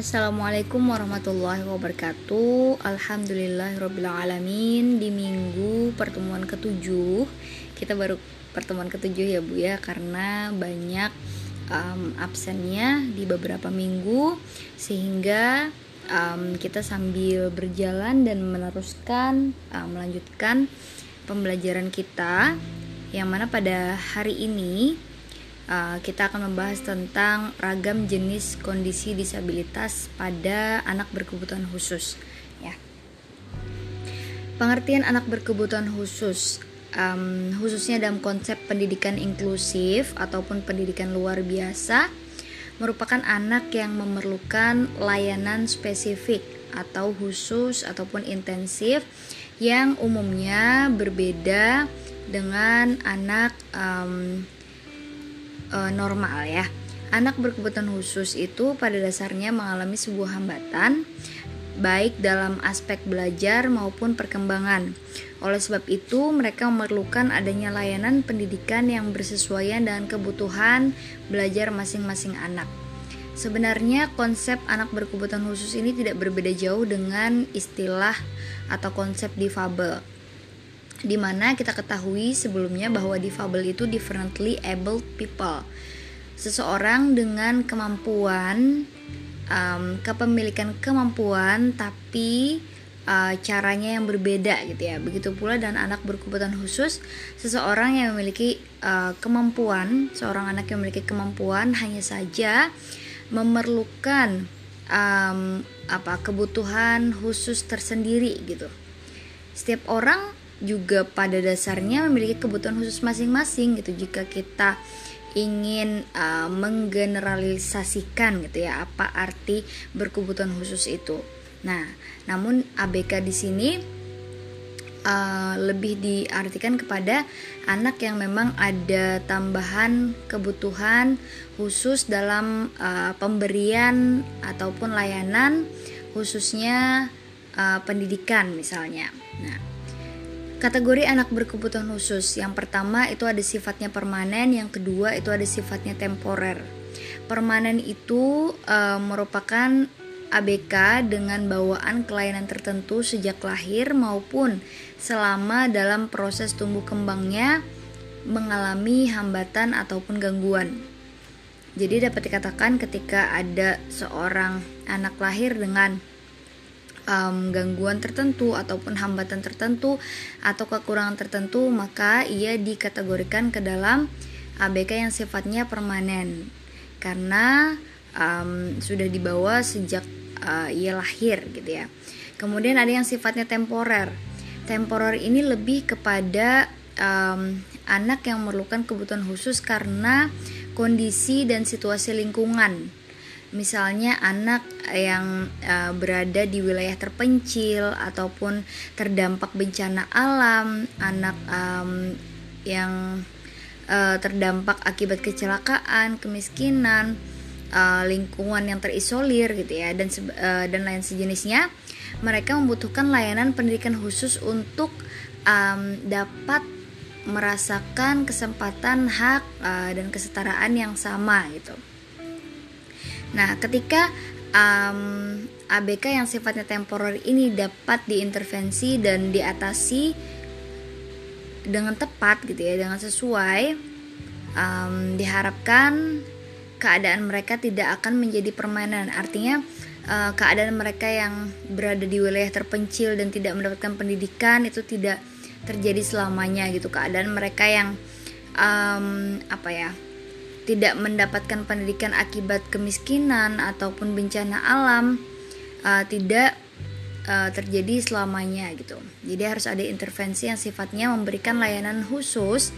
Assalamualaikum warahmatullahi wabarakatuh. Alhamdulillahirrabbilalamin Di minggu pertemuan ketujuh Kita baru pertemuan ketujuh ya Bu ya Karena banyak um, absennya di beberapa minggu Sehingga um, kita sambil berjalan dan meneruskan um, Melanjutkan pembelajaran kita Yang mana pada hari ini Uh, kita akan membahas tentang ragam jenis kondisi disabilitas pada anak berkebutuhan khusus. Ya. Pengertian anak berkebutuhan khusus, um, khususnya dalam konsep pendidikan inklusif ataupun pendidikan luar biasa, merupakan anak yang memerlukan layanan spesifik atau khusus ataupun intensif yang umumnya berbeda dengan anak um, e, normal ya. Anak berkebutuhan khusus itu pada dasarnya mengalami sebuah hambatan baik dalam aspek belajar maupun perkembangan. Oleh sebab itu, mereka memerlukan adanya layanan pendidikan yang bersesuaian dengan kebutuhan belajar masing-masing anak. Sebenarnya konsep anak berkebutuhan khusus ini tidak berbeda jauh dengan istilah atau konsep difabel di mana kita ketahui sebelumnya bahwa difabel itu differently able people. Seseorang dengan kemampuan um, kepemilikan kemampuan tapi uh, caranya yang berbeda gitu ya. Begitu pula dan anak berkebutuhan khusus, seseorang yang memiliki uh, kemampuan, seorang anak yang memiliki kemampuan hanya saja memerlukan um, apa kebutuhan khusus tersendiri gitu. Setiap orang juga pada dasarnya memiliki kebutuhan khusus masing-masing gitu jika kita ingin uh, menggeneralisasikan gitu ya apa arti berkebutuhan khusus itu. Nah, namun ABK di sini uh, lebih diartikan kepada anak yang memang ada tambahan kebutuhan khusus dalam uh, pemberian ataupun layanan khususnya uh, pendidikan misalnya. Nah, Kategori anak berkebutuhan khusus yang pertama itu ada sifatnya permanen, yang kedua itu ada sifatnya temporer. Permanen itu e, merupakan ABK dengan bawaan kelainan tertentu sejak lahir maupun selama dalam proses tumbuh kembangnya mengalami hambatan ataupun gangguan. Jadi dapat dikatakan ketika ada seorang anak lahir dengan um, gangguan tertentu ataupun hambatan tertentu atau kekurangan tertentu maka ia dikategorikan ke dalam ABK yang sifatnya permanen karena um, sudah dibawa sejak uh, ia lahir gitu ya. Kemudian ada yang sifatnya temporer. Temporer ini lebih kepada um, anak yang memerlukan kebutuhan khusus karena kondisi dan situasi lingkungan misalnya anak yang uh, berada di wilayah terpencil ataupun terdampak bencana alam, anak um, yang uh, terdampak akibat kecelakaan, kemiskinan, uh, lingkungan yang terisolir gitu ya dan uh, dan lain sejenisnya, mereka membutuhkan layanan pendidikan khusus untuk um, dapat merasakan kesempatan hak uh, dan kesetaraan yang sama gitu. Nah, ketika um, ABK yang sifatnya temporer ini dapat diintervensi dan diatasi dengan tepat gitu ya, dengan sesuai, um, diharapkan keadaan mereka tidak akan menjadi permainan. Artinya uh, keadaan mereka yang berada di wilayah terpencil dan tidak mendapatkan pendidikan itu tidak terjadi selamanya gitu. Keadaan mereka yang um, apa ya? Tidak mendapatkan pendidikan akibat kemiskinan ataupun bencana alam uh, tidak uh, terjadi selamanya gitu. Jadi harus ada intervensi yang sifatnya memberikan layanan khusus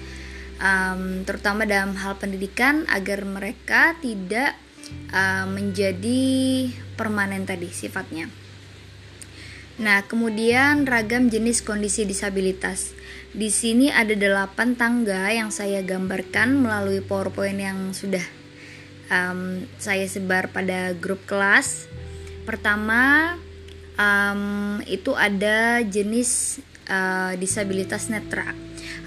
um, terutama dalam hal pendidikan agar mereka tidak uh, menjadi permanen tadi sifatnya. Nah, kemudian ragam jenis kondisi disabilitas. Di sini ada delapan tangga yang saya gambarkan melalui PowerPoint yang sudah um, saya sebar pada grup kelas. Pertama, um, itu ada jenis uh, disabilitas netra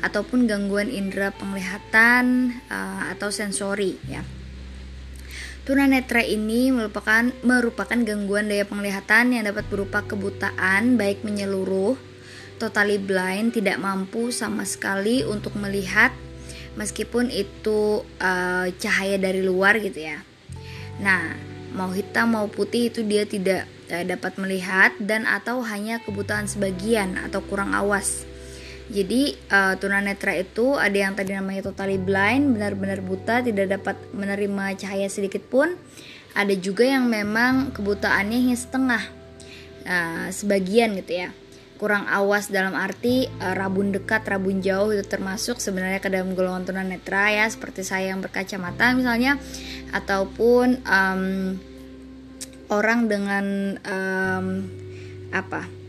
ataupun gangguan indera penglihatan uh, atau sensori ya. Tunanetra ini merupakan merupakan gangguan daya penglihatan yang dapat berupa kebutaan baik menyeluruh, totally blind, tidak mampu sama sekali untuk melihat meskipun itu uh, cahaya dari luar gitu ya. Nah, mau hitam mau putih itu dia tidak uh, dapat melihat dan atau hanya kebutaan sebagian atau kurang awas. Jadi uh, tunanetra itu ada yang tadi namanya totally blind, benar-benar buta, tidak dapat menerima cahaya sedikit pun. Ada juga yang memang kebutaannya hanya setengah, uh, sebagian gitu ya. Kurang awas dalam arti uh, rabun dekat, rabun jauh itu termasuk sebenarnya ke dalam golongan tunanetra ya, seperti saya yang berkacamata misalnya, ataupun um, orang dengan um, apa?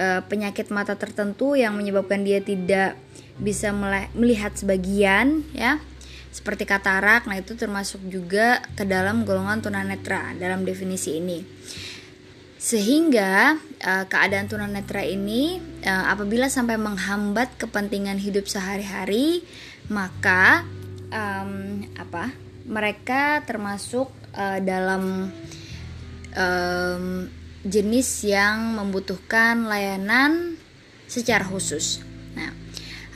uh, penyakit mata tertentu yang menyebabkan dia tidak bisa melihat sebagian ya seperti katarak nah itu termasuk juga ke dalam golongan tunanetra dalam definisi ini sehingga uh, keadaan tunanetra ini uh, apabila sampai menghambat kepentingan hidup sehari-hari maka um, apa mereka termasuk uh, dalam um, jenis yang membutuhkan layanan secara khusus. Nah,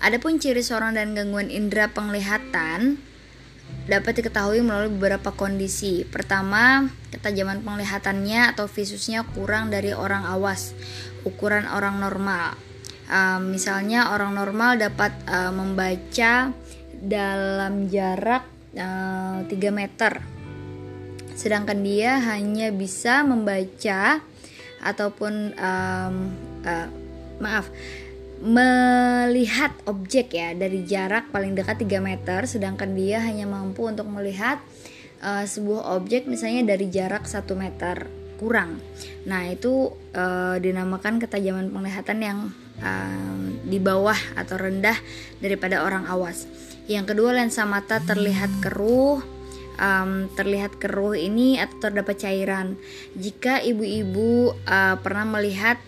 adapun ciri sorong dan gangguan indera penglihatan dapat diketahui melalui beberapa kondisi. Pertama, ketajaman penglihatannya atau visusnya kurang dari orang awas, ukuran orang normal. Uh, misalnya orang normal dapat uh, membaca dalam jarak uh, 3 meter sedangkan dia hanya bisa membaca ataupun um, uh, maaf melihat objek ya dari jarak paling dekat 3 meter sedangkan dia hanya mampu untuk melihat uh, sebuah objek misalnya dari jarak 1 meter kurang. Nah, itu uh, dinamakan ketajaman penglihatan yang uh, di bawah atau rendah daripada orang awas. Yang kedua, lensa mata terlihat keruh um, terlihat keruh ini atau terdapat cairan. Jika ibu-ibu uh, pernah melihat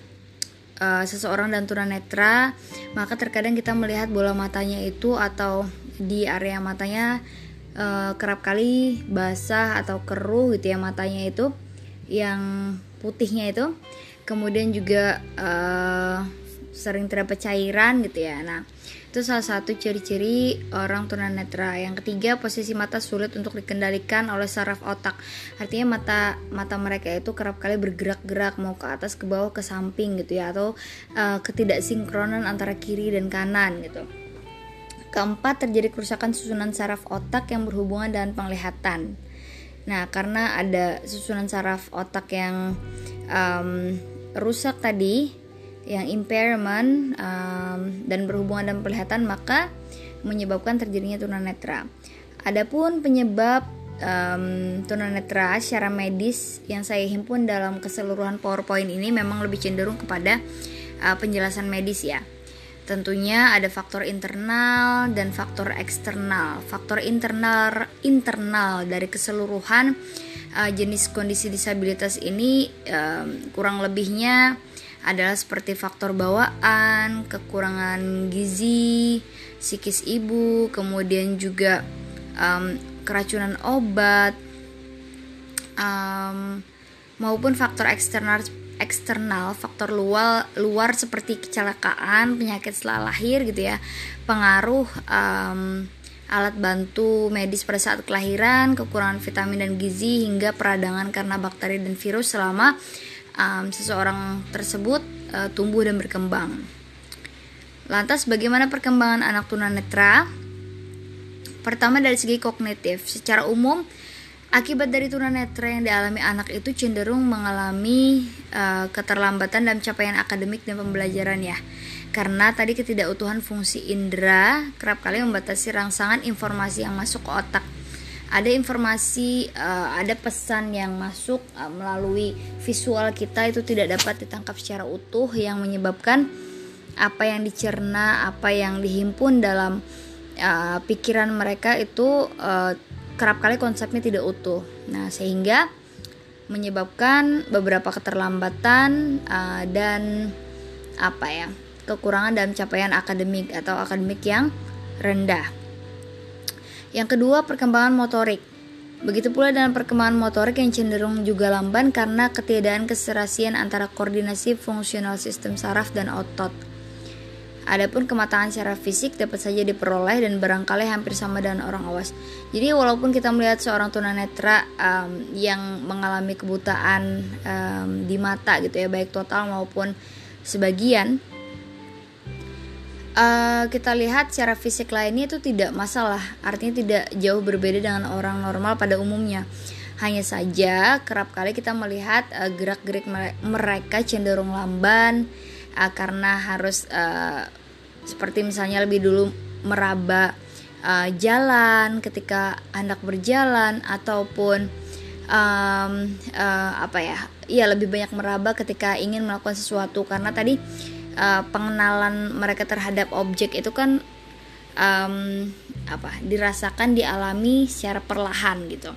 uh, seseorang dan tunanetra, maka terkadang kita melihat bola matanya itu atau di area matanya uh, kerap kali basah atau keruh gitu ya matanya itu yang putihnya itu. Kemudian juga uh, sering terdapat cairan gitu ya. Nah, itu salah satu ciri-ciri orang tunanetra. Yang ketiga, posisi mata sulit untuk dikendalikan oleh saraf otak. Artinya mata mata mereka itu kerap kali bergerak-gerak mau ke atas, ke bawah, ke samping gitu ya atau uh, ketidaksinkronan antara kiri dan kanan gitu. Keempat, terjadi kerusakan susunan saraf otak yang berhubungan dengan penglihatan. Nah, karena ada susunan saraf otak yang um, rusak tadi, yang impairment um, dan berhubungan dengan penglihatan maka menyebabkan terjadinya tunanetra. Adapun penyebab um, tunanetra secara medis yang saya himpun dalam keseluruhan PowerPoint ini memang lebih cenderung kepada uh, penjelasan medis ya. Tentunya ada faktor internal dan faktor eksternal. Faktor internal internal dari keseluruhan uh, jenis kondisi disabilitas ini um, kurang lebihnya adalah seperti faktor bawaan, kekurangan gizi, psikis ibu, kemudian juga um, keracunan obat, um, maupun faktor eksternal eksternal faktor luar luar seperti kecelakaan penyakit setelah lahir gitu ya pengaruh um, alat bantu medis pada saat kelahiran kekurangan vitamin dan gizi hingga peradangan karena bakteri dan virus selama um, seseorang tersebut uh, tumbuh dan berkembang. Lantas bagaimana perkembangan anak tunanetra? Pertama dari segi kognitif, secara umum akibat dari tunanetra yang dialami anak itu cenderung mengalami uh, keterlambatan dalam capaian akademik dan pembelajaran ya. Karena tadi ketidakutuhan fungsi indera kerap kali membatasi rangsangan informasi yang masuk ke otak ada informasi, uh, ada pesan yang masuk uh, melalui visual kita itu tidak dapat ditangkap secara utuh yang menyebabkan apa yang dicerna, apa yang dihimpun dalam uh, pikiran mereka itu uh, kerap kali konsepnya tidak utuh. Nah, sehingga menyebabkan beberapa keterlambatan uh, dan apa ya kekurangan dalam capaian akademik atau akademik yang rendah. Yang kedua, perkembangan motorik. Begitu pula dengan perkembangan motorik yang cenderung juga lamban karena ketiadaan keserasian antara koordinasi fungsional sistem saraf dan otot. Adapun kematangan secara fisik dapat saja diperoleh dan barangkali hampir sama dengan orang awas. Jadi walaupun kita melihat seorang tunanetra um, yang mengalami kebutaan um, di mata gitu ya, baik total maupun sebagian, uh, kita lihat secara fisik lainnya itu tidak masalah, artinya tidak jauh berbeda dengan orang normal pada umumnya. Hanya saja kerap kali kita melihat uh, gerak-gerik mereka cenderung lamban uh, karena harus uh, seperti misalnya lebih dulu meraba uh, jalan ketika hendak berjalan ataupun um, uh, apa ya, iya lebih banyak meraba ketika ingin melakukan sesuatu karena tadi uh, pengenalan mereka terhadap objek itu kan um, apa dirasakan dialami secara perlahan gitu.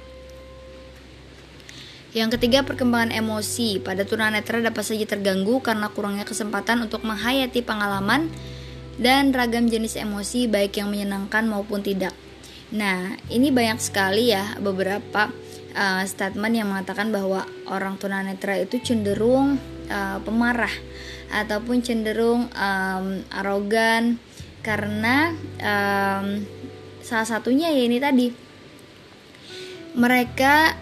Yang ketiga, perkembangan emosi pada tunanetra dapat saja terganggu karena kurangnya kesempatan untuk menghayati pengalaman dan ragam jenis emosi baik yang menyenangkan maupun tidak. Nah, ini banyak sekali ya beberapa uh, statement yang mengatakan bahwa orang tunanetra itu cenderung uh, pemarah ataupun cenderung um, arogan karena um, salah satunya ya ini tadi. Mereka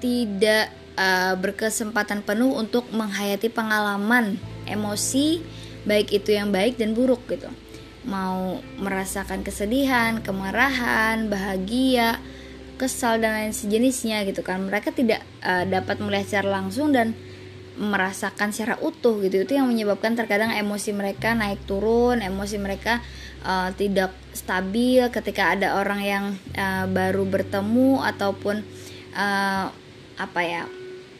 tidak uh, berkesempatan penuh untuk menghayati pengalaman emosi baik itu yang baik dan buruk gitu. Mau merasakan kesedihan kemarahan bahagia kesal dan lain sejenisnya gitu kan. Mereka tidak uh, dapat melihat secara langsung dan merasakan secara utuh gitu. Itu yang menyebabkan terkadang emosi mereka naik turun emosi mereka uh, tidak stabil ketika ada orang yang uh, baru bertemu ataupun uh, apa ya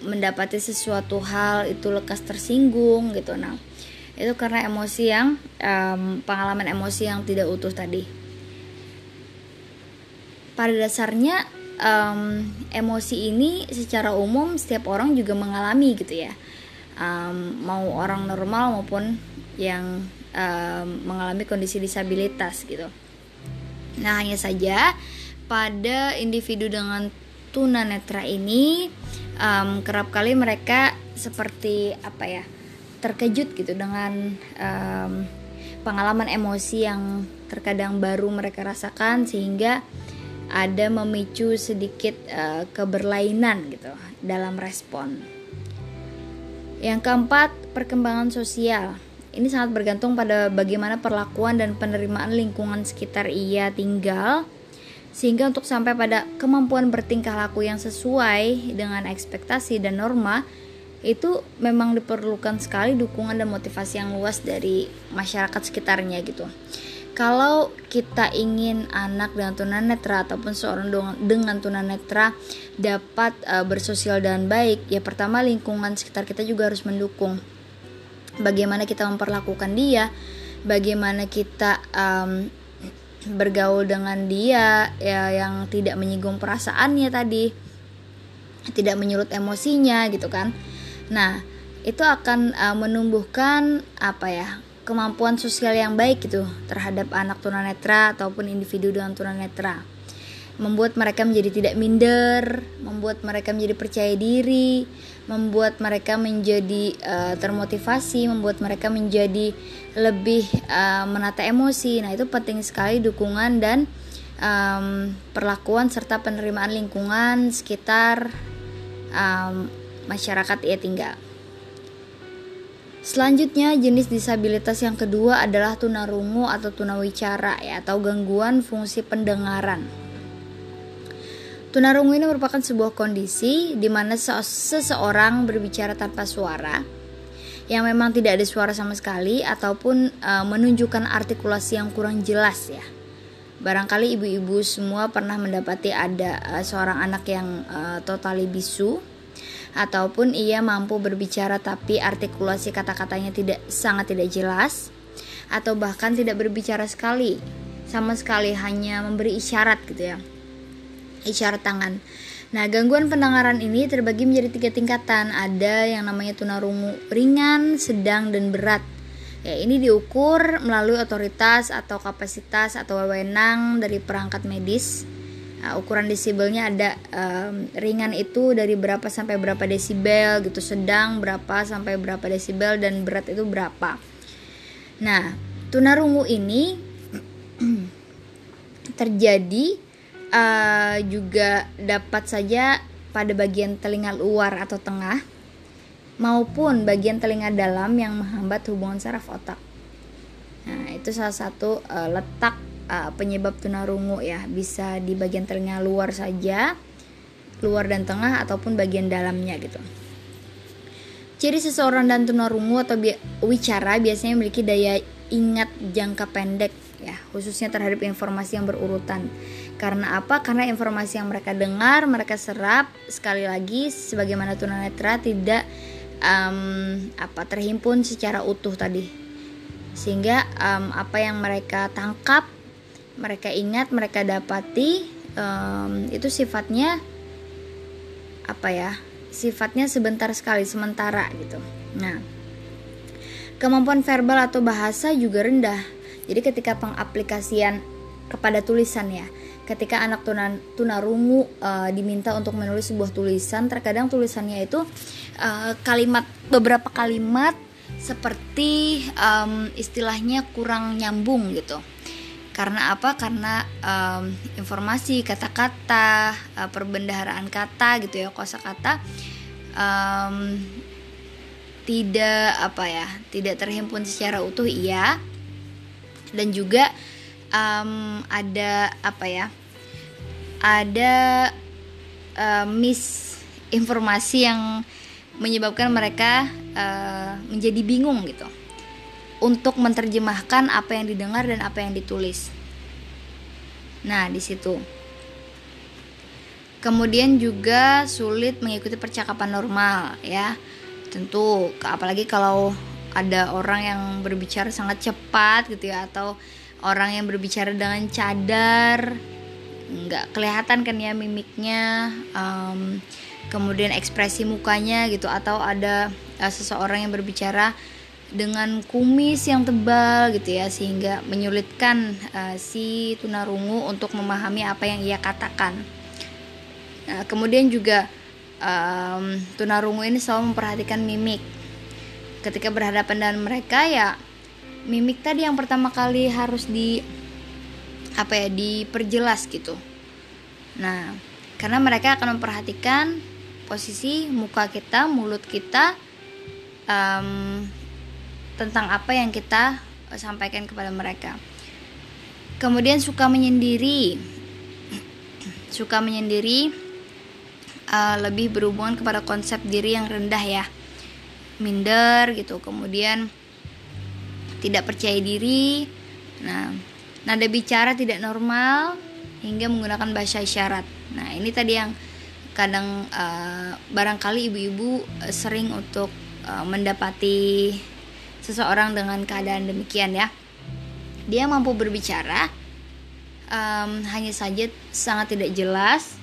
mendapati sesuatu hal itu lekas tersinggung gitu. Nah itu karena emosi yang um, pengalaman emosi yang tidak utuh tadi. Pada dasarnya um, emosi ini secara umum setiap orang juga mengalami gitu ya um, mau orang normal maupun yang um, mengalami kondisi disabilitas gitu. Nah hanya saja pada individu dengan tunanetra ini um, kerap kali mereka seperti apa ya terkejut gitu dengan um, pengalaman emosi yang terkadang baru mereka rasakan sehingga ada memicu sedikit uh, keberlainan gitu dalam respon. Yang keempat, perkembangan sosial. Ini sangat bergantung pada bagaimana perlakuan dan penerimaan lingkungan sekitar ia tinggal sehingga untuk sampai pada kemampuan bertingkah laku yang sesuai dengan ekspektasi dan norma itu memang diperlukan sekali dukungan dan motivasi yang luas dari masyarakat sekitarnya gitu kalau kita ingin anak dengan tunanetra ataupun seorang dengan tunanetra dapat uh, bersosial dan baik, ya pertama lingkungan sekitar kita juga harus mendukung. Bagaimana kita memperlakukan dia, bagaimana kita um, bergaul dengan dia ya yang tidak menyinggung perasaannya tadi, tidak menyurut emosinya gitu kan. Nah, itu akan uh, menumbuhkan apa ya kemampuan sosial yang baik gitu terhadap anak tunanetra ataupun individu dengan tunanetra. Membuat mereka menjadi tidak minder, membuat mereka menjadi percaya diri, membuat mereka menjadi uh, termotivasi, membuat mereka menjadi lebih uh, menata emosi. Nah, itu penting sekali dukungan dan um, perlakuan serta penerimaan lingkungan sekitar um, masyarakat ia tinggal. Selanjutnya, jenis disabilitas yang kedua adalah tunarungu atau tunawicara ya atau gangguan fungsi pendengaran. Tunarungu ini merupakan sebuah kondisi di mana seseorang berbicara tanpa suara yang memang tidak ada suara sama sekali ataupun e, menunjukkan artikulasi yang kurang jelas ya. Barangkali ibu-ibu semua pernah mendapati ada e, seorang anak yang e, totali bisu ataupun ia mampu berbicara tapi artikulasi kata-katanya tidak sangat tidak jelas atau bahkan tidak berbicara sekali sama sekali hanya memberi isyarat gitu ya isyarat tangan. Nah gangguan pendengaran ini terbagi menjadi tiga tingkatan. Ada yang namanya tunarungu ringan sedang dan berat. Ya ini diukur melalui otoritas atau kapasitas atau wewenang dari perangkat medis Nah, ukuran desibelnya ada um, ringan itu dari berapa sampai berapa desibel gitu, sedang berapa sampai berapa desibel dan berat itu berapa. Nah, tunarungu ini terjadi uh, juga dapat saja pada bagian telinga luar atau tengah maupun bagian telinga dalam yang menghambat hubungan saraf otak. Nah, itu salah satu uh, letak uh, penyebab tunarungu ya bisa di bagian telinga luar saja luar dan tengah ataupun bagian dalamnya gitu. Ciri seseorang dan tunarungu atau bi wicara biasanya memiliki daya ingat jangka pendek ya khususnya terhadap informasi yang berurutan. Karena apa? Karena informasi yang mereka dengar mereka serap sekali lagi sebagaimana tunanetra tidak um, apa terhimpun secara utuh tadi. Sehingga um, apa yang mereka tangkap mereka ingat mereka dapati um, itu sifatnya apa ya? Sifatnya sebentar sekali sementara gitu. Nah kemampuan verbal atau bahasa juga rendah. Jadi ketika pengaplikasian kepada tulisan ya ketika anak tunan tunarungu uh, diminta untuk menulis sebuah tulisan terkadang tulisannya itu uh, kalimat beberapa kalimat seperti um, istilahnya kurang nyambung gitu karena apa? Karena um, informasi kata-kata uh, perbendaharaan kata gitu ya kosakata um, tidak apa ya tidak terhimpun secara utuh iya. Dan juga um, ada apa ya ada uh, misinformasi yang menyebabkan mereka uh, menjadi bingung gitu untuk menerjemahkan apa yang didengar dan apa yang ditulis. Nah, di situ. Kemudian juga sulit mengikuti percakapan normal ya. Tentu apalagi kalau ada orang yang berbicara sangat cepat gitu ya atau orang yang berbicara dengan cadar nggak kelihatan kan ya mimiknya um, kemudian ekspresi mukanya gitu atau ada uh, seseorang yang berbicara dengan kumis yang tebal gitu ya sehingga menyulitkan uh, si tunarungu untuk memahami apa yang ia katakan. Nah, kemudian juga um, tunarungu ini selalu memperhatikan mimik. Ketika berhadapan dengan mereka ya mimik tadi yang pertama kali harus di apa ya diperjelas gitu. Nah, karena mereka akan memperhatikan posisi muka kita, mulut kita, um, tentang apa yang kita eh, sampaikan kepada mereka. Kemudian suka menyendiri, suka menyendiri uh, lebih berhubungan kepada konsep diri yang rendah ya, minder gitu. Kemudian tidak percaya diri, nah nada bicara tidak normal hingga menggunakan bahasa isyarat. Nah ini tadi yang kadang uh, barangkali ibu-ibu sering untuk uh, mendapati seseorang dengan keadaan demikian ya. Dia mampu berbicara, um, hanya saja sangat tidak jelas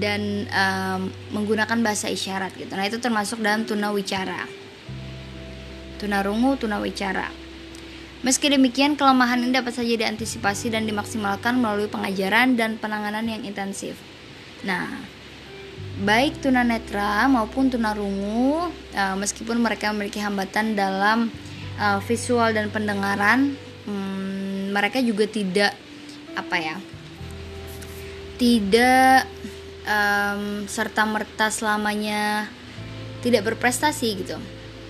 dan um, menggunakan bahasa isyarat gitu. Nah itu termasuk dalam tuna wicara. Tuna rungu, tuna wicara. Meski demikian, kelemahan ini dapat saja diantisipasi dan dimaksimalkan melalui pengajaran dan penanganan yang intensif. Nah, baik tunanetra maupun tunarungu uh, meskipun mereka memiliki hambatan dalam uh, visual dan pendengaran hmm, mereka juga tidak apa ya tidak um, serta merta selamanya tidak berprestasi gitu.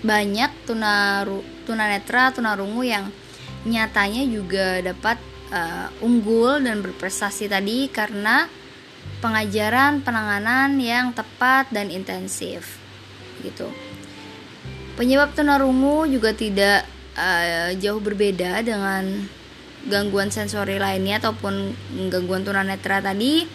Banyak tunaru tunanetra tunarungu yang nyatanya juga dapat uh, unggul dan berprestasi tadi karena pengajaran penanganan yang tepat dan intensif. Gitu. Penyebab tunarungu juga tidak uh, jauh berbeda dengan gangguan sensori lainnya ataupun gangguan tunanetra tadi,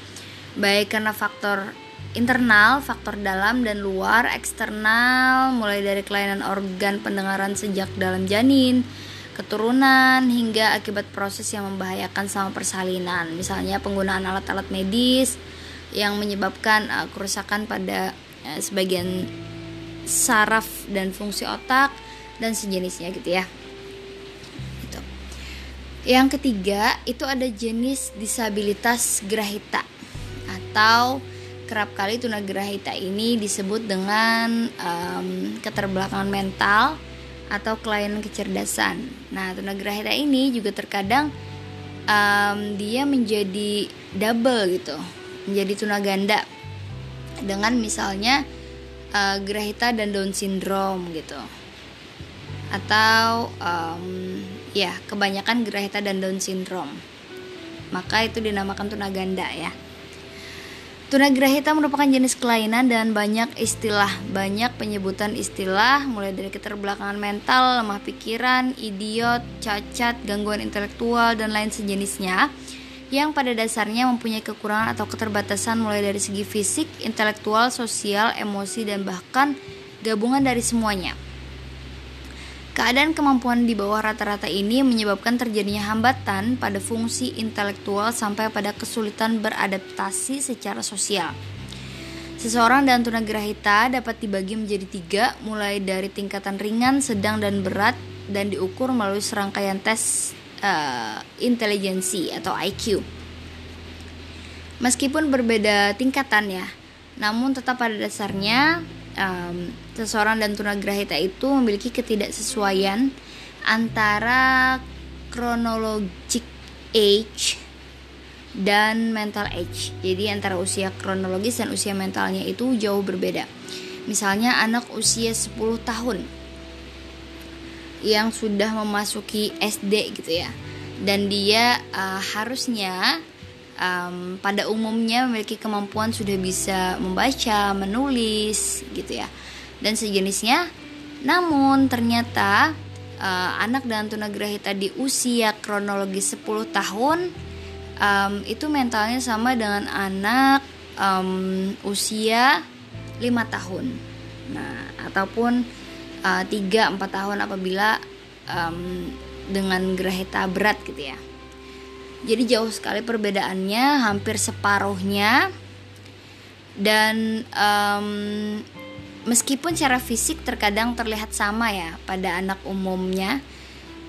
baik karena faktor internal, faktor dalam dan luar, eksternal, mulai dari kelainan organ pendengaran sejak dalam janin, keturunan hingga akibat proses yang membahayakan sama persalinan, misalnya penggunaan alat-alat medis yang menyebabkan uh, kerusakan pada uh, sebagian saraf dan fungsi otak dan sejenisnya gitu ya. Itu. Yang ketiga itu ada jenis disabilitas grahita. atau kerap kali tunagrahita ini disebut dengan um, keterbelakangan mental atau kelainan kecerdasan. Nah, tunagrahita ini juga terkadang um, dia menjadi double gitu, menjadi tunaganda dengan misalnya uh, grahita dan Down syndrome gitu, atau um, ya kebanyakan grahita dan Down syndrome. Maka itu dinamakan tunaganda ya. Tunagrahita merupakan jenis kelainan dan banyak istilah, banyak penyebutan istilah mulai dari keterbelakangan mental, lemah pikiran, idiot, cacat, gangguan intelektual dan lain sejenisnya yang pada dasarnya mempunyai kekurangan atau keterbatasan mulai dari segi fisik, intelektual, sosial, emosi dan bahkan gabungan dari semuanya. Keadaan kemampuan di bawah rata-rata ini menyebabkan terjadinya hambatan pada fungsi intelektual sampai pada kesulitan beradaptasi secara sosial. Seseorang dan tunagrahita dapat dibagi menjadi tiga, mulai dari tingkatan ringan, sedang, dan berat, dan diukur melalui serangkaian tes uh, intelijensi atau IQ. Meskipun berbeda tingkatan ya, namun tetap pada dasarnya um, seseorang dan tunagrahita itu memiliki ketidaksesuaian antara chronologic age dan mental age. Jadi antara usia kronologis dan usia mentalnya itu jauh berbeda. Misalnya anak usia 10 tahun yang sudah memasuki SD gitu ya. Dan dia uh, harusnya um, pada umumnya memiliki kemampuan sudah bisa membaca, menulis gitu ya dan sejenisnya. Namun ternyata uh, anak dan tunagrahita di usia kronologis 10 tahun um, itu mentalnya sama dengan anak um, usia 5 tahun. Nah, ataupun uh, 3 4 tahun apabila um, dengan grahita berat gitu ya. Jadi jauh sekali perbedaannya, hampir separuhnya. Dan um, Meskipun secara fisik terkadang terlihat sama ya pada anak umumnya,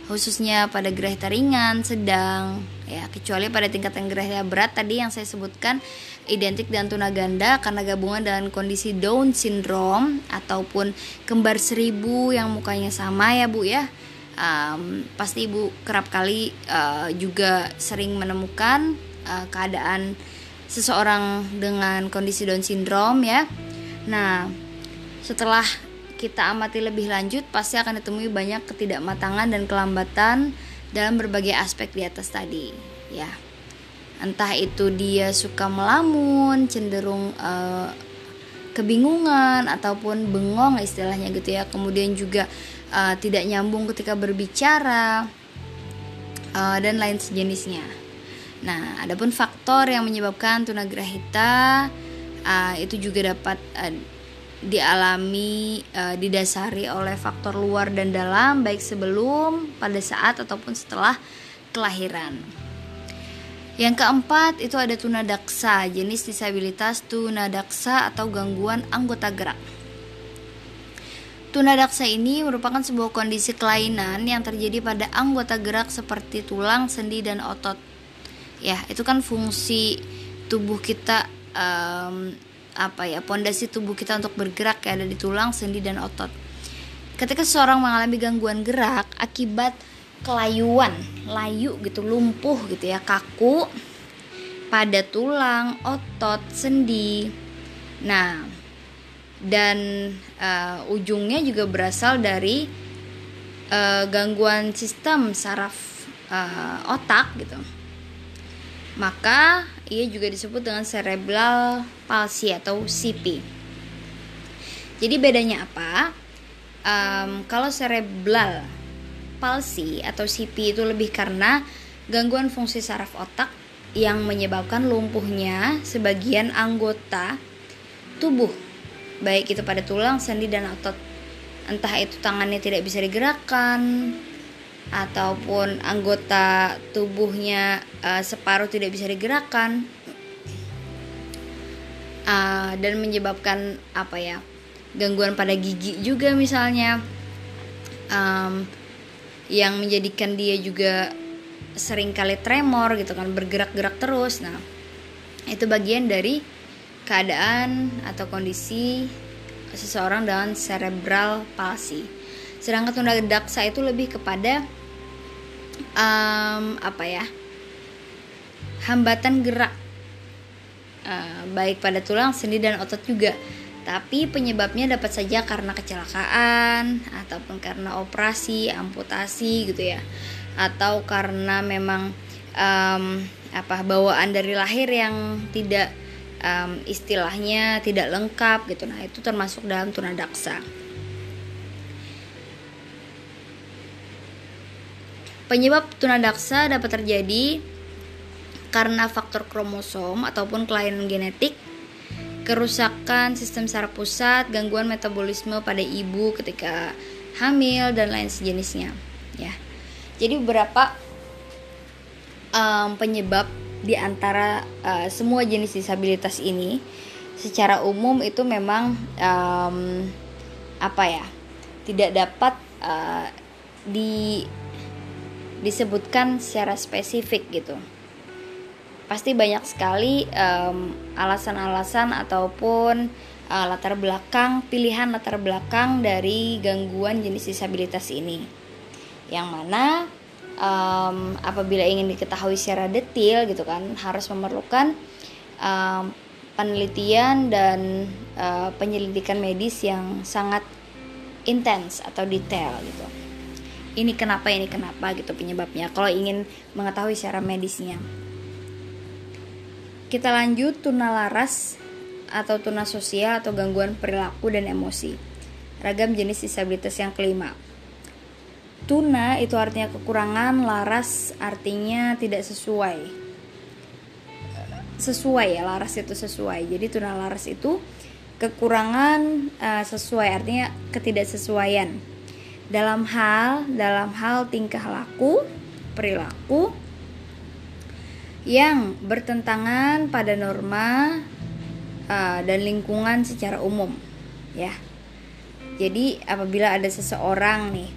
khususnya pada grahita ringan, sedang, ya kecuali pada tingkatan grahita berat tadi yang saya sebutkan identik dan tunaganda karena gabungan dengan kondisi Down syndrome ataupun kembar seribu yang mukanya sama ya bu ya. Um, pasti ibu kerap kali uh, juga sering menemukan uh, keadaan seseorang dengan kondisi Down syndrome ya. Nah, setelah kita amati lebih lanjut, pasti akan ditemui banyak ketidakmatangan dan kelambatan dalam berbagai aspek di atas tadi, ya. Entah itu dia suka melamun, cenderung uh, kebingungan ataupun bengong istilahnya gitu ya. Kemudian juga uh, tidak nyambung ketika berbicara uh, dan lain sejenisnya. Nah, adapun faktor yang menyebabkan tunagrahita uh, itu juga dapat uh, dialami e, didasari oleh faktor luar dan dalam baik sebelum, pada saat ataupun setelah kelahiran. Yang keempat itu ada tunadaksa, jenis disabilitas tunadaksa atau gangguan anggota gerak. Tunadaksa ini merupakan sebuah kondisi kelainan yang terjadi pada anggota gerak seperti tulang, sendi, dan otot. Ya, itu kan fungsi tubuh kita um, apa ya pondasi tubuh kita untuk bergerak kayak ada di tulang, sendi dan otot. Ketika seseorang mengalami gangguan gerak akibat kelayuan, layu gitu, lumpuh gitu ya, kaku pada tulang, otot, sendi. Nah, dan uh, ujungnya juga berasal dari uh, gangguan sistem saraf uh, otak gitu maka ia juga disebut dengan cerebral palsy atau CP. Jadi bedanya apa? Um, kalau cerebral palsy atau CP itu lebih karena gangguan fungsi saraf otak yang menyebabkan lumpuhnya sebagian anggota tubuh, baik itu pada tulang, sendi, dan otot. Entah itu tangannya tidak bisa digerakkan, ataupun anggota tubuhnya uh, separuh tidak bisa digerakkan uh, dan menyebabkan apa ya gangguan pada gigi juga misalnya um, yang menjadikan dia juga sering kali tremor gitu kan bergerak-gerak terus nah itu bagian dari keadaan atau kondisi seseorang dengan cerebral palsy. Sedangkan tunadaksa itu lebih kepada um, apa ya? hambatan gerak uh, baik pada tulang, sendi dan otot juga. Tapi penyebabnya dapat saja karena kecelakaan ataupun karena operasi, amputasi gitu ya. Atau karena memang um, apa bawaan dari lahir yang tidak um, istilahnya tidak lengkap gitu. Nah, itu termasuk dalam tunadaksa. Penyebab tunadaksa dapat terjadi karena faktor kromosom ataupun kelainan genetik, kerusakan sistem saraf pusat, gangguan metabolisme pada ibu ketika hamil dan lain sejenisnya, ya. Jadi beberapa um, penyebab di antara uh, semua jenis disabilitas ini secara umum itu memang um, apa ya tidak dapat uh, di disebutkan secara spesifik gitu pasti banyak sekali alasan-alasan ataupun uh, latar belakang pilihan latar belakang dari gangguan jenis disabilitas ini yang mana um, apabila ingin diketahui secara detail gitu kan harus memerlukan um, penelitian dan uh, penyelidikan medis yang sangat intens atau detail gitu. Ini kenapa ini kenapa gitu penyebabnya. Kalau ingin mengetahui secara medisnya. Kita lanjut tuna laras atau tuna sosial atau gangguan perilaku dan emosi. Ragam jenis disabilitas yang kelima. Tuna itu artinya kekurangan, laras artinya tidak sesuai. Sesuai ya, laras itu sesuai. Jadi tuna laras itu kekurangan uh, sesuai artinya ketidaksesuaian dalam hal dalam hal tingkah laku, perilaku yang bertentangan pada norma uh, dan lingkungan secara umum, ya. Jadi apabila ada seseorang nih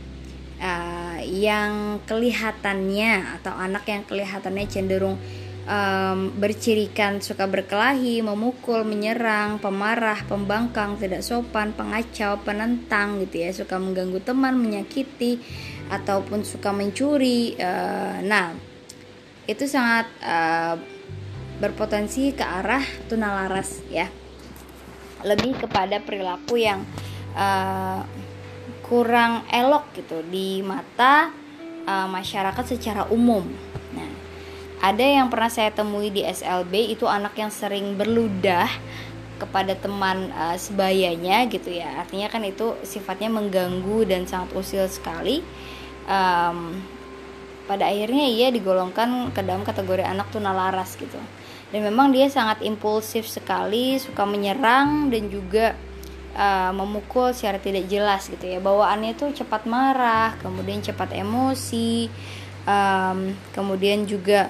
uh, yang kelihatannya atau anak yang kelihatannya cenderung um, bercirikan suka berkelahi, memukul, menyerang, pemarah, pembangkang, tidak sopan, pengacau, penentang gitu ya, suka mengganggu teman, menyakiti ataupun suka mencuri. Uh, nah, itu sangat uh, berpotensi ke arah tunalaras ya. Lebih kepada perilaku yang uh, kurang elok gitu di mata uh, masyarakat secara umum. Ada yang pernah saya temui di SLB itu anak yang sering berludah kepada teman uh, sebayanya gitu ya. Artinya kan itu sifatnya mengganggu dan sangat usil sekali. Um, pada akhirnya ia digolongkan ke dalam kategori anak tunalaras gitu. Dan memang dia sangat impulsif sekali, suka menyerang dan juga uh, memukul secara tidak jelas gitu ya bawaannya tuh cepat marah kemudian cepat emosi um, kemudian juga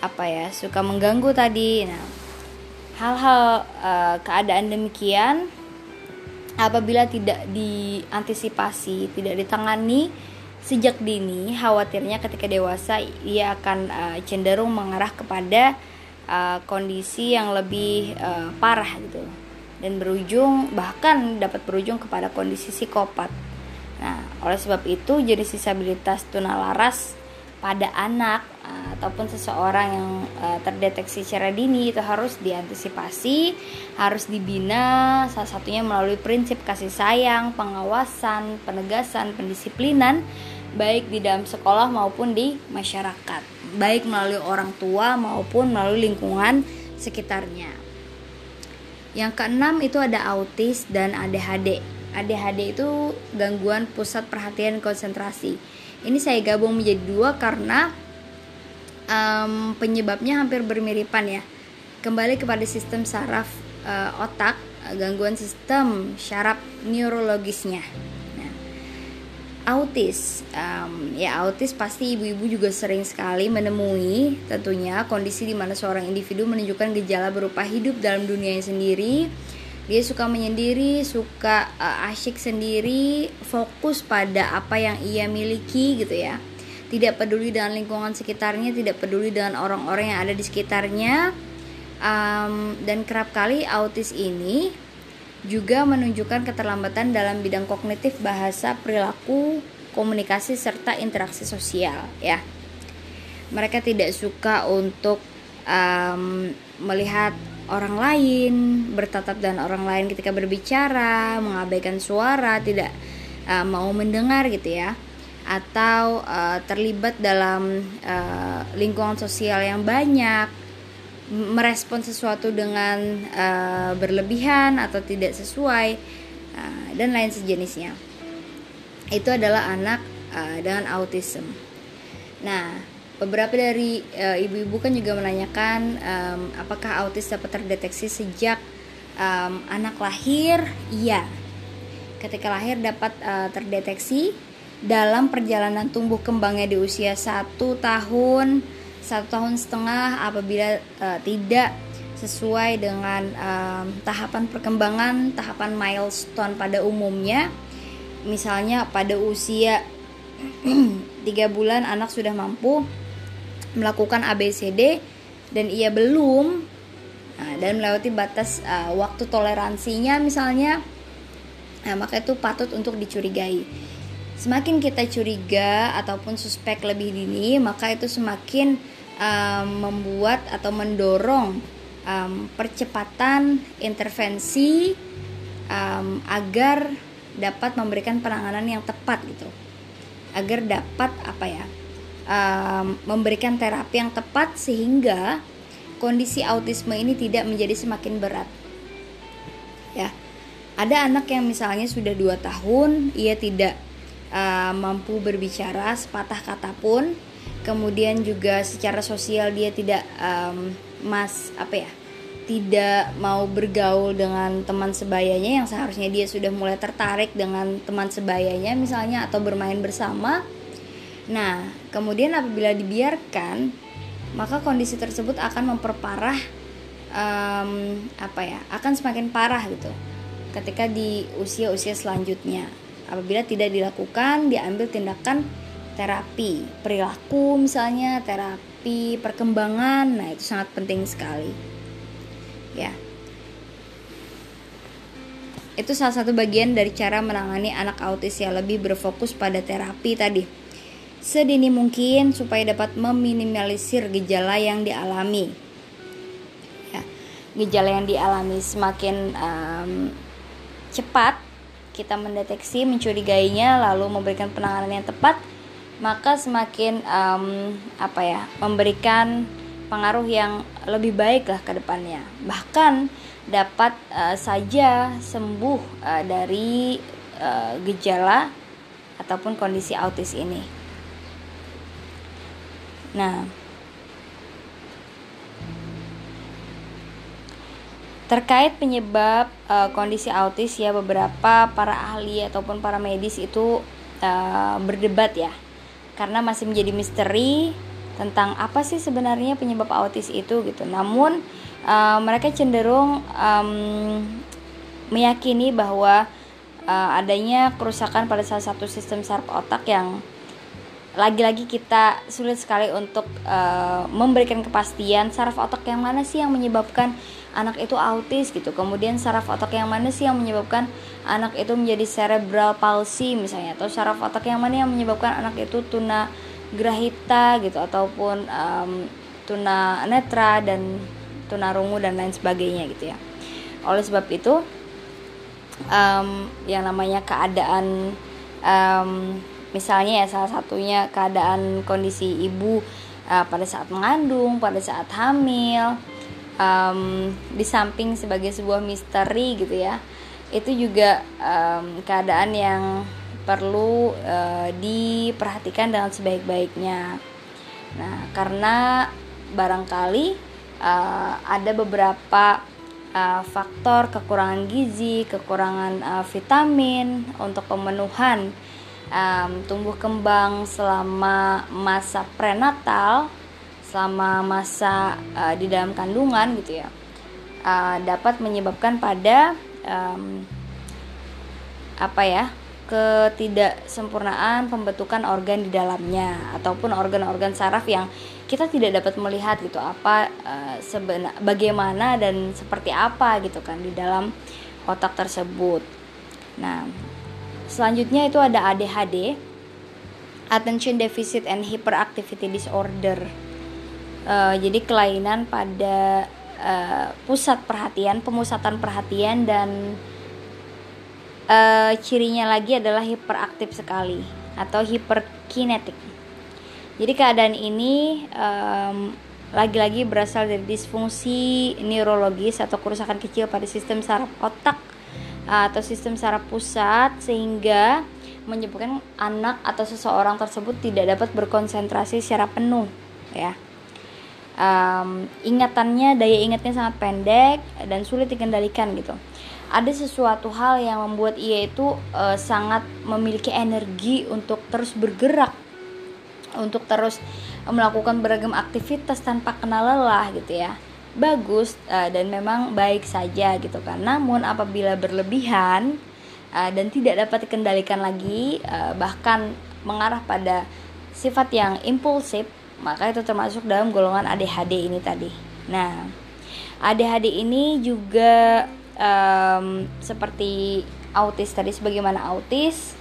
apa ya suka mengganggu tadi nah hal-hal uh, keadaan demikian apabila tidak diantisipasi tidak ditangani sejak dini khawatirnya ketika dewasa ia akan uh, cenderung mengarah kepada uh, kondisi yang lebih uh, parah gitu dan berujung bahkan dapat berujung kepada kondisi psikopat. Nah, oleh sebab itu jenis disabilitas tunalaras pada anak uh, ataupun seseorang yang uh, terdeteksi secara dini itu harus diantisipasi, harus dibina salah satunya melalui prinsip kasih sayang, pengawasan, penegasan, pendisiplinan baik di dalam sekolah maupun di masyarakat, baik melalui orang tua maupun melalui lingkungan sekitarnya. Yang keenam itu ada autis dan ADHD. ADHD itu gangguan pusat perhatian konsentrasi. Ini saya gabung menjadi dua karena um, penyebabnya hampir bermiripan ya. Kembali kepada sistem saraf uh, otak, gangguan sistem syaraf neurologisnya autis um, ya autis pasti ibu-ibu juga sering sekali menemui tentunya kondisi di mana seorang individu menunjukkan gejala berupa hidup dalam dunianya sendiri dia suka menyendiri suka uh, asyik sendiri fokus pada apa yang ia miliki gitu ya. Tidak peduli dengan lingkungan sekitarnya tidak peduli dengan orang-orang yang ada di sekitarnya. Um, dan kerap kali autis ini juga menunjukkan keterlambatan dalam bidang kognitif bahasa perilaku komunikasi serta interaksi sosial ya. Mereka tidak suka untuk um, melihat orang lain bertatap dengan orang lain ketika berbicara mengabaikan suara tidak uh, mau mendengar gitu ya atau uh, terlibat dalam uh, lingkungan sosial yang banyak merespon sesuatu dengan uh, berlebihan atau tidak sesuai uh, dan lain sejenisnya itu adalah anak uh, dengan autism. Nah, beberapa dari ibu-ibu uh, kan juga menanyakan um, apakah autis dapat terdeteksi sejak um, anak lahir? Iya, ketika lahir dapat uh, terdeteksi dalam perjalanan tumbuh kembangnya di usia satu tahun satu tahun setengah apabila uh, tidak sesuai dengan um, tahapan perkembangan tahapan milestone pada umumnya misalnya pada usia tiga bulan anak sudah mampu melakukan ABCD dan ia belum. Nah, dan melewati batas uh, waktu toleransinya misalnya nah, maka itu patut untuk dicurigai. Semakin kita curiga ataupun suspek lebih dini maka itu semakin um, membuat atau mendorong um, percepatan intervensi um, agar dapat memberikan penanganan yang tepat gitu. Agar dapat apa ya um, memberikan terapi yang tepat sehingga kondisi autisme ini tidak menjadi semakin berat ya ada anak yang misalnya sudah dua tahun ia tidak uh, mampu berbicara sepatah kata pun kemudian juga secara sosial dia tidak um, mas apa ya tidak mau bergaul dengan teman sebayanya yang seharusnya dia sudah mulai tertarik dengan teman sebayanya misalnya atau bermain bersama. Nah, kemudian apabila dibiarkan, maka kondisi tersebut akan memperparah um, apa ya, akan semakin parah gitu. Ketika di usia-usia selanjutnya, apabila tidak dilakukan, diambil tindakan terapi perilaku misalnya terapi perkembangan nah itu sangat penting sekali. Ya. Itu salah satu bagian dari cara menangani anak autis yang lebih berfokus pada terapi tadi sedini mungkin supaya dapat meminimalisir gejala yang dialami. Ya gejala yang dialami semakin um, cepat kita mendeteksi mencurigainya lalu memberikan penanganan yang tepat maka semakin um, apa ya memberikan pengaruh yang lebih baik lah ke depannya. Bahkan dapat uh, saja sembuh uh, dari uh, gejala ataupun kondisi autis ini nah Terkait penyebab uh, kondisi autis ya beberapa para ahli ataupun para medis itu uh, berdebat ya karena masih menjadi misteri tentang apa sih sebenarnya penyebab autis itu gitu. Namun uh, mereka cenderung um, meyakini bahwa uh, adanya kerusakan pada salah satu sistem saraf otak yang lagi-lagi kita sulit sekali untuk uh, memberikan kepastian saraf otak yang mana sih yang menyebabkan anak itu autis gitu. Kemudian saraf otak yang mana sih yang menyebabkan anak itu menjadi cerebral palsy misalnya atau saraf otak yang mana yang menyebabkan anak itu tuna grahita gitu ataupun um, tuna netra dan tuna rungu dan lain sebagainya gitu ya. Oleh sebab itu um, yang namanya keadaan um, misalnya ya salah satunya keadaan kondisi ibu uh, pada saat mengandung pada saat hamil um, di samping sebagai sebuah misteri gitu ya itu juga um, keadaan yang perlu uh, diperhatikan dengan sebaik-baiknya. Nah, karena barangkali uh, ada beberapa uh, faktor kekurangan gizi, kekurangan uh, vitamin untuk pemenuhan um, tumbuh kembang selama masa prenatal selama masa uh, di dalam kandungan gitu ya uh, dapat menyebabkan pada um, apa ya ketidaksempurnaan pembentukan organ di dalamnya ataupun organ-organ saraf yang kita tidak dapat melihat gitu apa uh, sebenar bagaimana dan seperti apa gitu kan di dalam otak tersebut. Nah, selanjutnya itu ada ADHD, Attention Deficit and Hyperactivity Disorder. Uh, jadi kelainan pada uh, pusat perhatian, pemusatan perhatian dan uh, cirinya lagi adalah hiperaktif sekali atau hiperkinetik. Jadi keadaan ini um, lagi-lagi berasal dari disfungsi neurologis atau kerusakan kecil pada sistem saraf otak atau sistem saraf pusat sehingga menyebabkan anak atau seseorang tersebut tidak dapat berkonsentrasi secara penuh ya. Um, ingatannya daya ingatnya sangat pendek dan sulit dikendalikan gitu. Ada sesuatu hal yang membuat ia itu uh, sangat memiliki energi untuk terus bergerak untuk terus melakukan beragam aktivitas tanpa kenal lelah gitu ya bagus uh, dan memang baik saja gitu. Kan namun apabila berlebihan uh, dan tidak dapat dikendalikan lagi uh, bahkan mengarah pada sifat yang impulsif maka itu termasuk dalam golongan ADHD ini tadi. Nah ADHD ini juga um, seperti autis tadi sebagaimana autis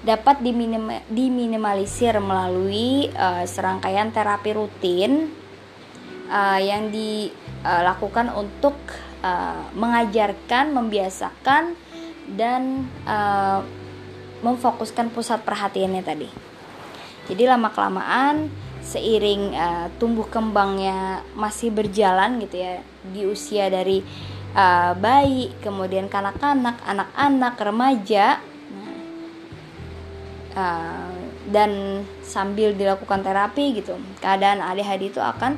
dapat diminim diminimalisir melalui uh, serangkaian terapi rutin uh, yang dilakukan untuk uh, mengajarkan, membiasakan dan uh, memfokuskan pusat perhatiannya tadi. Jadi lama kelamaan seiring uh, tumbuh kembangnya masih berjalan gitu ya di usia dari uh, bayi, kemudian kanak-kanak, anak-anak, remaja uh, dan sambil dilakukan terapi gitu keadaan ADHD itu akan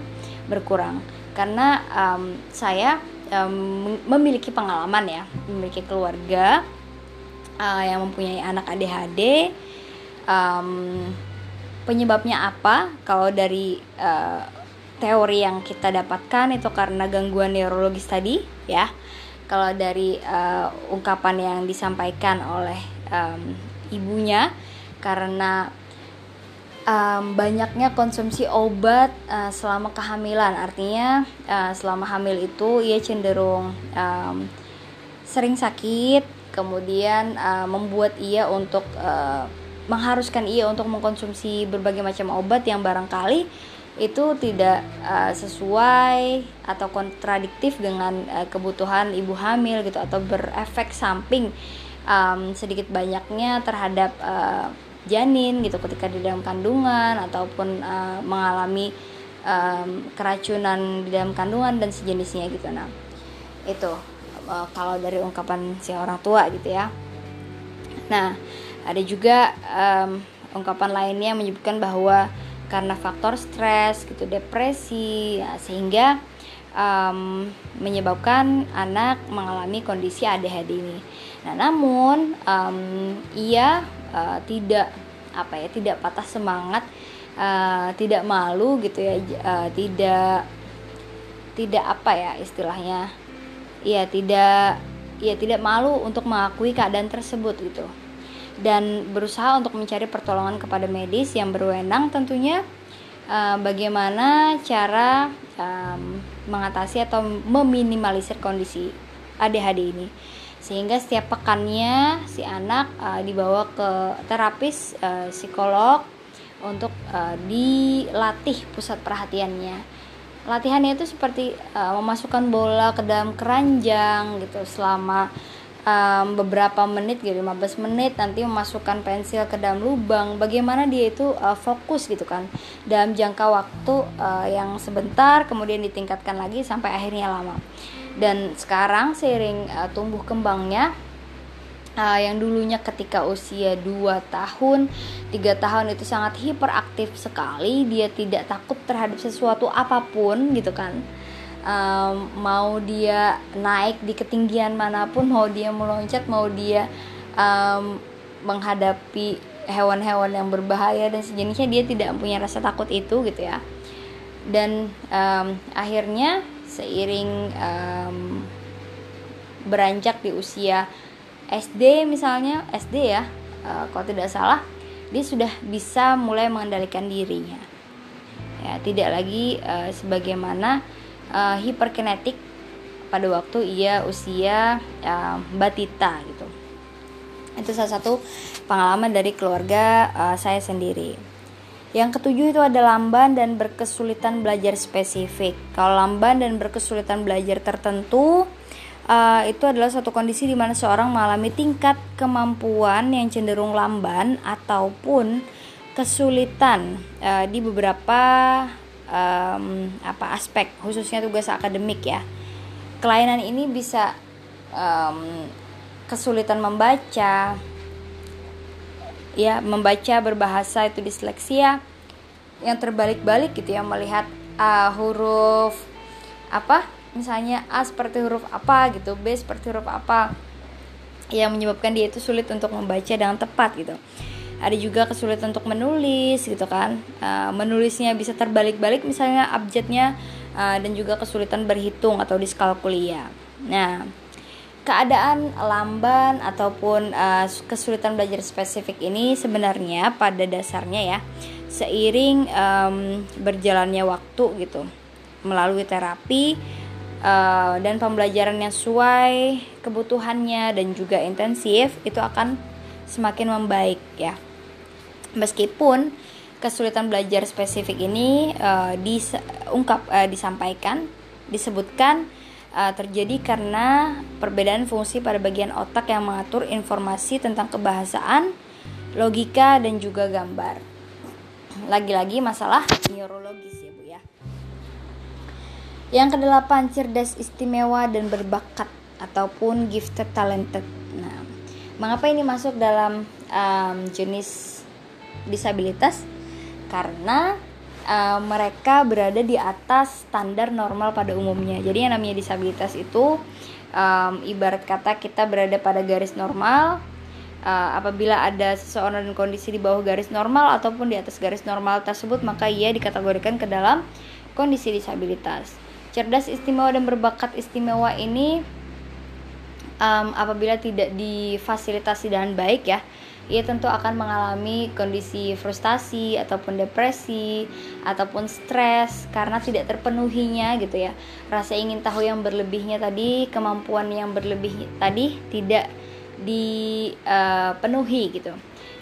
berkurang. Karena um, saya um, memiliki pengalaman ya memiliki keluarga uh, yang mempunyai anak ADHD um, penyebabnya apa? Kalau dari uh, teori yang kita dapatkan itu karena gangguan neurologis tadi ya. Kalau dari uh, ungkapan yang disampaikan oleh um, ibunya karena um, banyaknya konsumsi obat uh, selama kehamilan. Artinya uh, selama hamil itu ia cenderung um, sering sakit kemudian uh, membuat ia untuk uh, mengharuskan ia untuk mengkonsumsi berbagai macam obat yang barangkali itu tidak uh, sesuai atau kontradiktif dengan uh, kebutuhan ibu hamil gitu atau berefek samping um, sedikit banyaknya terhadap uh, janin gitu ketika di dalam kandungan ataupun uh, mengalami um, keracunan di dalam kandungan dan sejenisnya gitu nah itu uh, kalau dari ungkapan si orang tua gitu ya nah ada juga um, ungkapan lainnya menyebutkan bahwa karena faktor stres gitu depresi ya, sehingga um, menyebabkan anak mengalami kondisi ADHD ini. Nah, namun um, ia uh, tidak apa ya tidak patah semangat uh, tidak malu gitu ya uh, tidak tidak apa ya istilahnya ya tidak ya tidak malu untuk mengakui keadaan tersebut gitu. Dan berusaha untuk mencari pertolongan kepada medis yang berwenang tentunya uh, bagaimana cara um, mengatasi atau meminimalisir kondisi ADHD ini sehingga setiap pekannya si anak uh, dibawa ke terapis uh, psikolog untuk uh, dilatih pusat perhatiannya. Latihannya itu seperti uh, memasukkan bola ke dalam keranjang gitu selama um, beberapa menit gitu 15 menit. Nanti memasukkan pensil ke dalam lubang. Bagaimana dia itu uh, fokus gitu kan dalam jangka waktu uh, yang sebentar kemudian ditingkatkan lagi sampai akhirnya lama dan sekarang seiring uh, tumbuh kembangnya uh, yang dulunya ketika usia 2 tahun, 3 tahun itu sangat hiperaktif sekali, dia tidak takut terhadap sesuatu apa pun gitu kan. Um, mau dia naik di ketinggian mana pun, mau dia meloncat, mau dia um, menghadapi hewan-hewan yang berbahaya dan sejenisnya dia tidak punya rasa takut itu gitu ya. Dan um, akhirnya seiring um, beranjak di usia SD misalnya SD ya uh, kalau tidak salah dia sudah bisa mulai mengendalikan dirinya. Ya tidak lagi uh, sebagaimana uh, hiperkinetik pada waktu ia usia uh, batita gitu. Itu salah satu pengalaman dari keluarga uh, saya sendiri yang ketujuh itu ada lamban dan berkesulitan belajar spesifik. Kalau lamban dan berkesulitan belajar tertentu uh, itu adalah suatu kondisi di mana seorang mengalami tingkat kemampuan yang cenderung lamban ataupun kesulitan uh, di beberapa um, apa aspek khususnya tugas akademik ya. Kelainan ini bisa um, kesulitan membaca ya membaca berbahasa itu disleksia. Yang terbalik-balik gitu ya melihat uh, huruf apa misalnya A seperti huruf apa gitu B seperti huruf apa yang menyebabkan dia itu sulit untuk membaca dengan tepat gitu. Ada juga kesulitan untuk menulis gitu kan uh, menulisnya bisa terbalik-balik misalnya abjadnya uh, dan juga kesulitan berhitung atau diskalkulia. Nah keadaan lamban ataupun uh, kesulitan belajar spesifik ini sebenarnya pada dasarnya ya seiring um, berjalannya waktu gitu melalui terapi uh, dan pembelajaran yang sesuai kebutuhannya dan juga intensif itu akan semakin membaik ya. Meskipun kesulitan belajar spesifik ini uh, diungkap uh, disampaikan disebutkan uh, terjadi karena perbedaan fungsi pada bagian otak yang mengatur informasi tentang kebahasaan logika dan juga gambar. Lagi-lagi masalah neurologis ya Bu ya. Yang kedelapan cerdas istimewa dan berbakat ataupun gifted talented. Nah mengapa ini masuk dalam um, jenis disabilitas? Karena uh, mereka berada di atas standar normal pada umumnya. Jadi yang namanya disabilitas itu um, ibarat kata kita berada pada garis normal. Uh, apabila ada seseorang dan kondisi di bawah garis normal ataupun di atas garis normal tersebut, maka ia dikategorikan ke dalam kondisi disabilitas. Cerdas istimewa dan berbakat istimewa ini um, apabila tidak difasilitasi dengan baik ya, ia tentu akan mengalami kondisi frustasi ataupun depresi ataupun stres karena tidak terpenuhinya gitu ya. Rasa ingin tahu yang berlebihnya tadi kemampuan yang berlebih tadi tidak dipenuhi uh, gitu.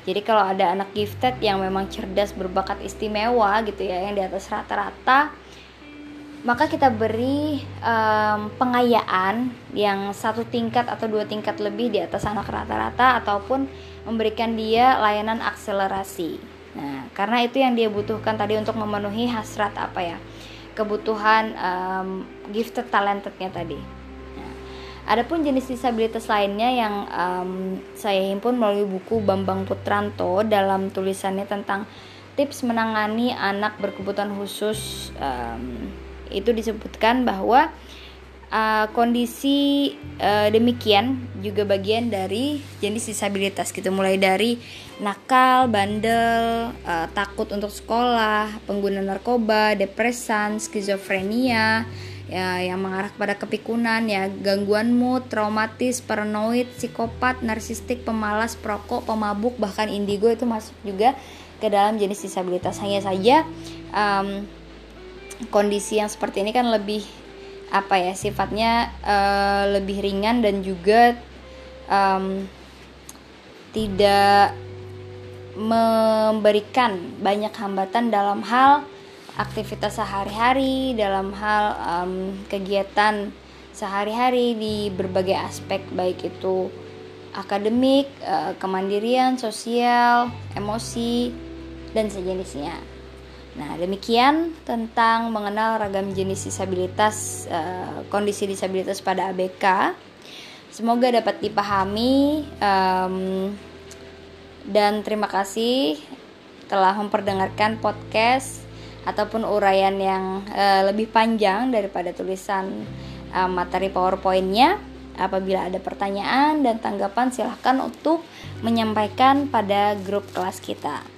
Jadi kalau ada anak gifted yang memang cerdas berbakat istimewa gitu ya yang di atas rata-rata maka kita beri um, pengayaan yang satu tingkat atau dua tingkat lebih di atas anak rata-rata ataupun memberikan dia layanan akselerasi. Nah, karena itu yang dia butuhkan tadi untuk memenuhi hasrat apa ya? Kebutuhan um, gifted talentednya tadi. Nah, adapun jenis disabilitas lainnya yang um, saya himpun melalui buku Bambang Putranto dalam tulisannya tentang tips menangani anak berkebutuhan khusus um, itu disebutkan bahwa uh, kondisi uh, demikian juga bagian dari jenis disabilitas gitu. Mulai dari nakal, bandel, uh, takut untuk sekolah, pengguna narkoba, depresan, skizofrenia, ya yang mengarah kepada kepikunan ya gangguan mood, traumatis, paranoid, psikopat, narsistik, pemalas, perokok, pemabuk bahkan indigo itu masuk juga ke dalam jenis disabilitas. Hanya saja um, kondisi yang seperti ini kan lebih apa ya sifatnya uh, lebih ringan dan juga um, tidak memberikan banyak hambatan dalam hal aktivitas sehari-hari dalam hal um, kegiatan sehari-hari di berbagai aspek baik itu akademik, uh, kemandirian, sosial, emosi dan sejenisnya. Nah, demikian tentang mengenal ragam jenis disabilitas, uh, kondisi disabilitas pada ABK. Semoga dapat dipahami dan terima kasih telah memperdengarkan podcast ataupun uraian yang uh, lebih panjang daripada tulisan uh, materi PowerPoint-nya. Apabila ada pertanyaan dan tanggapan silahkan untuk menyampaikan pada grup kelas kita.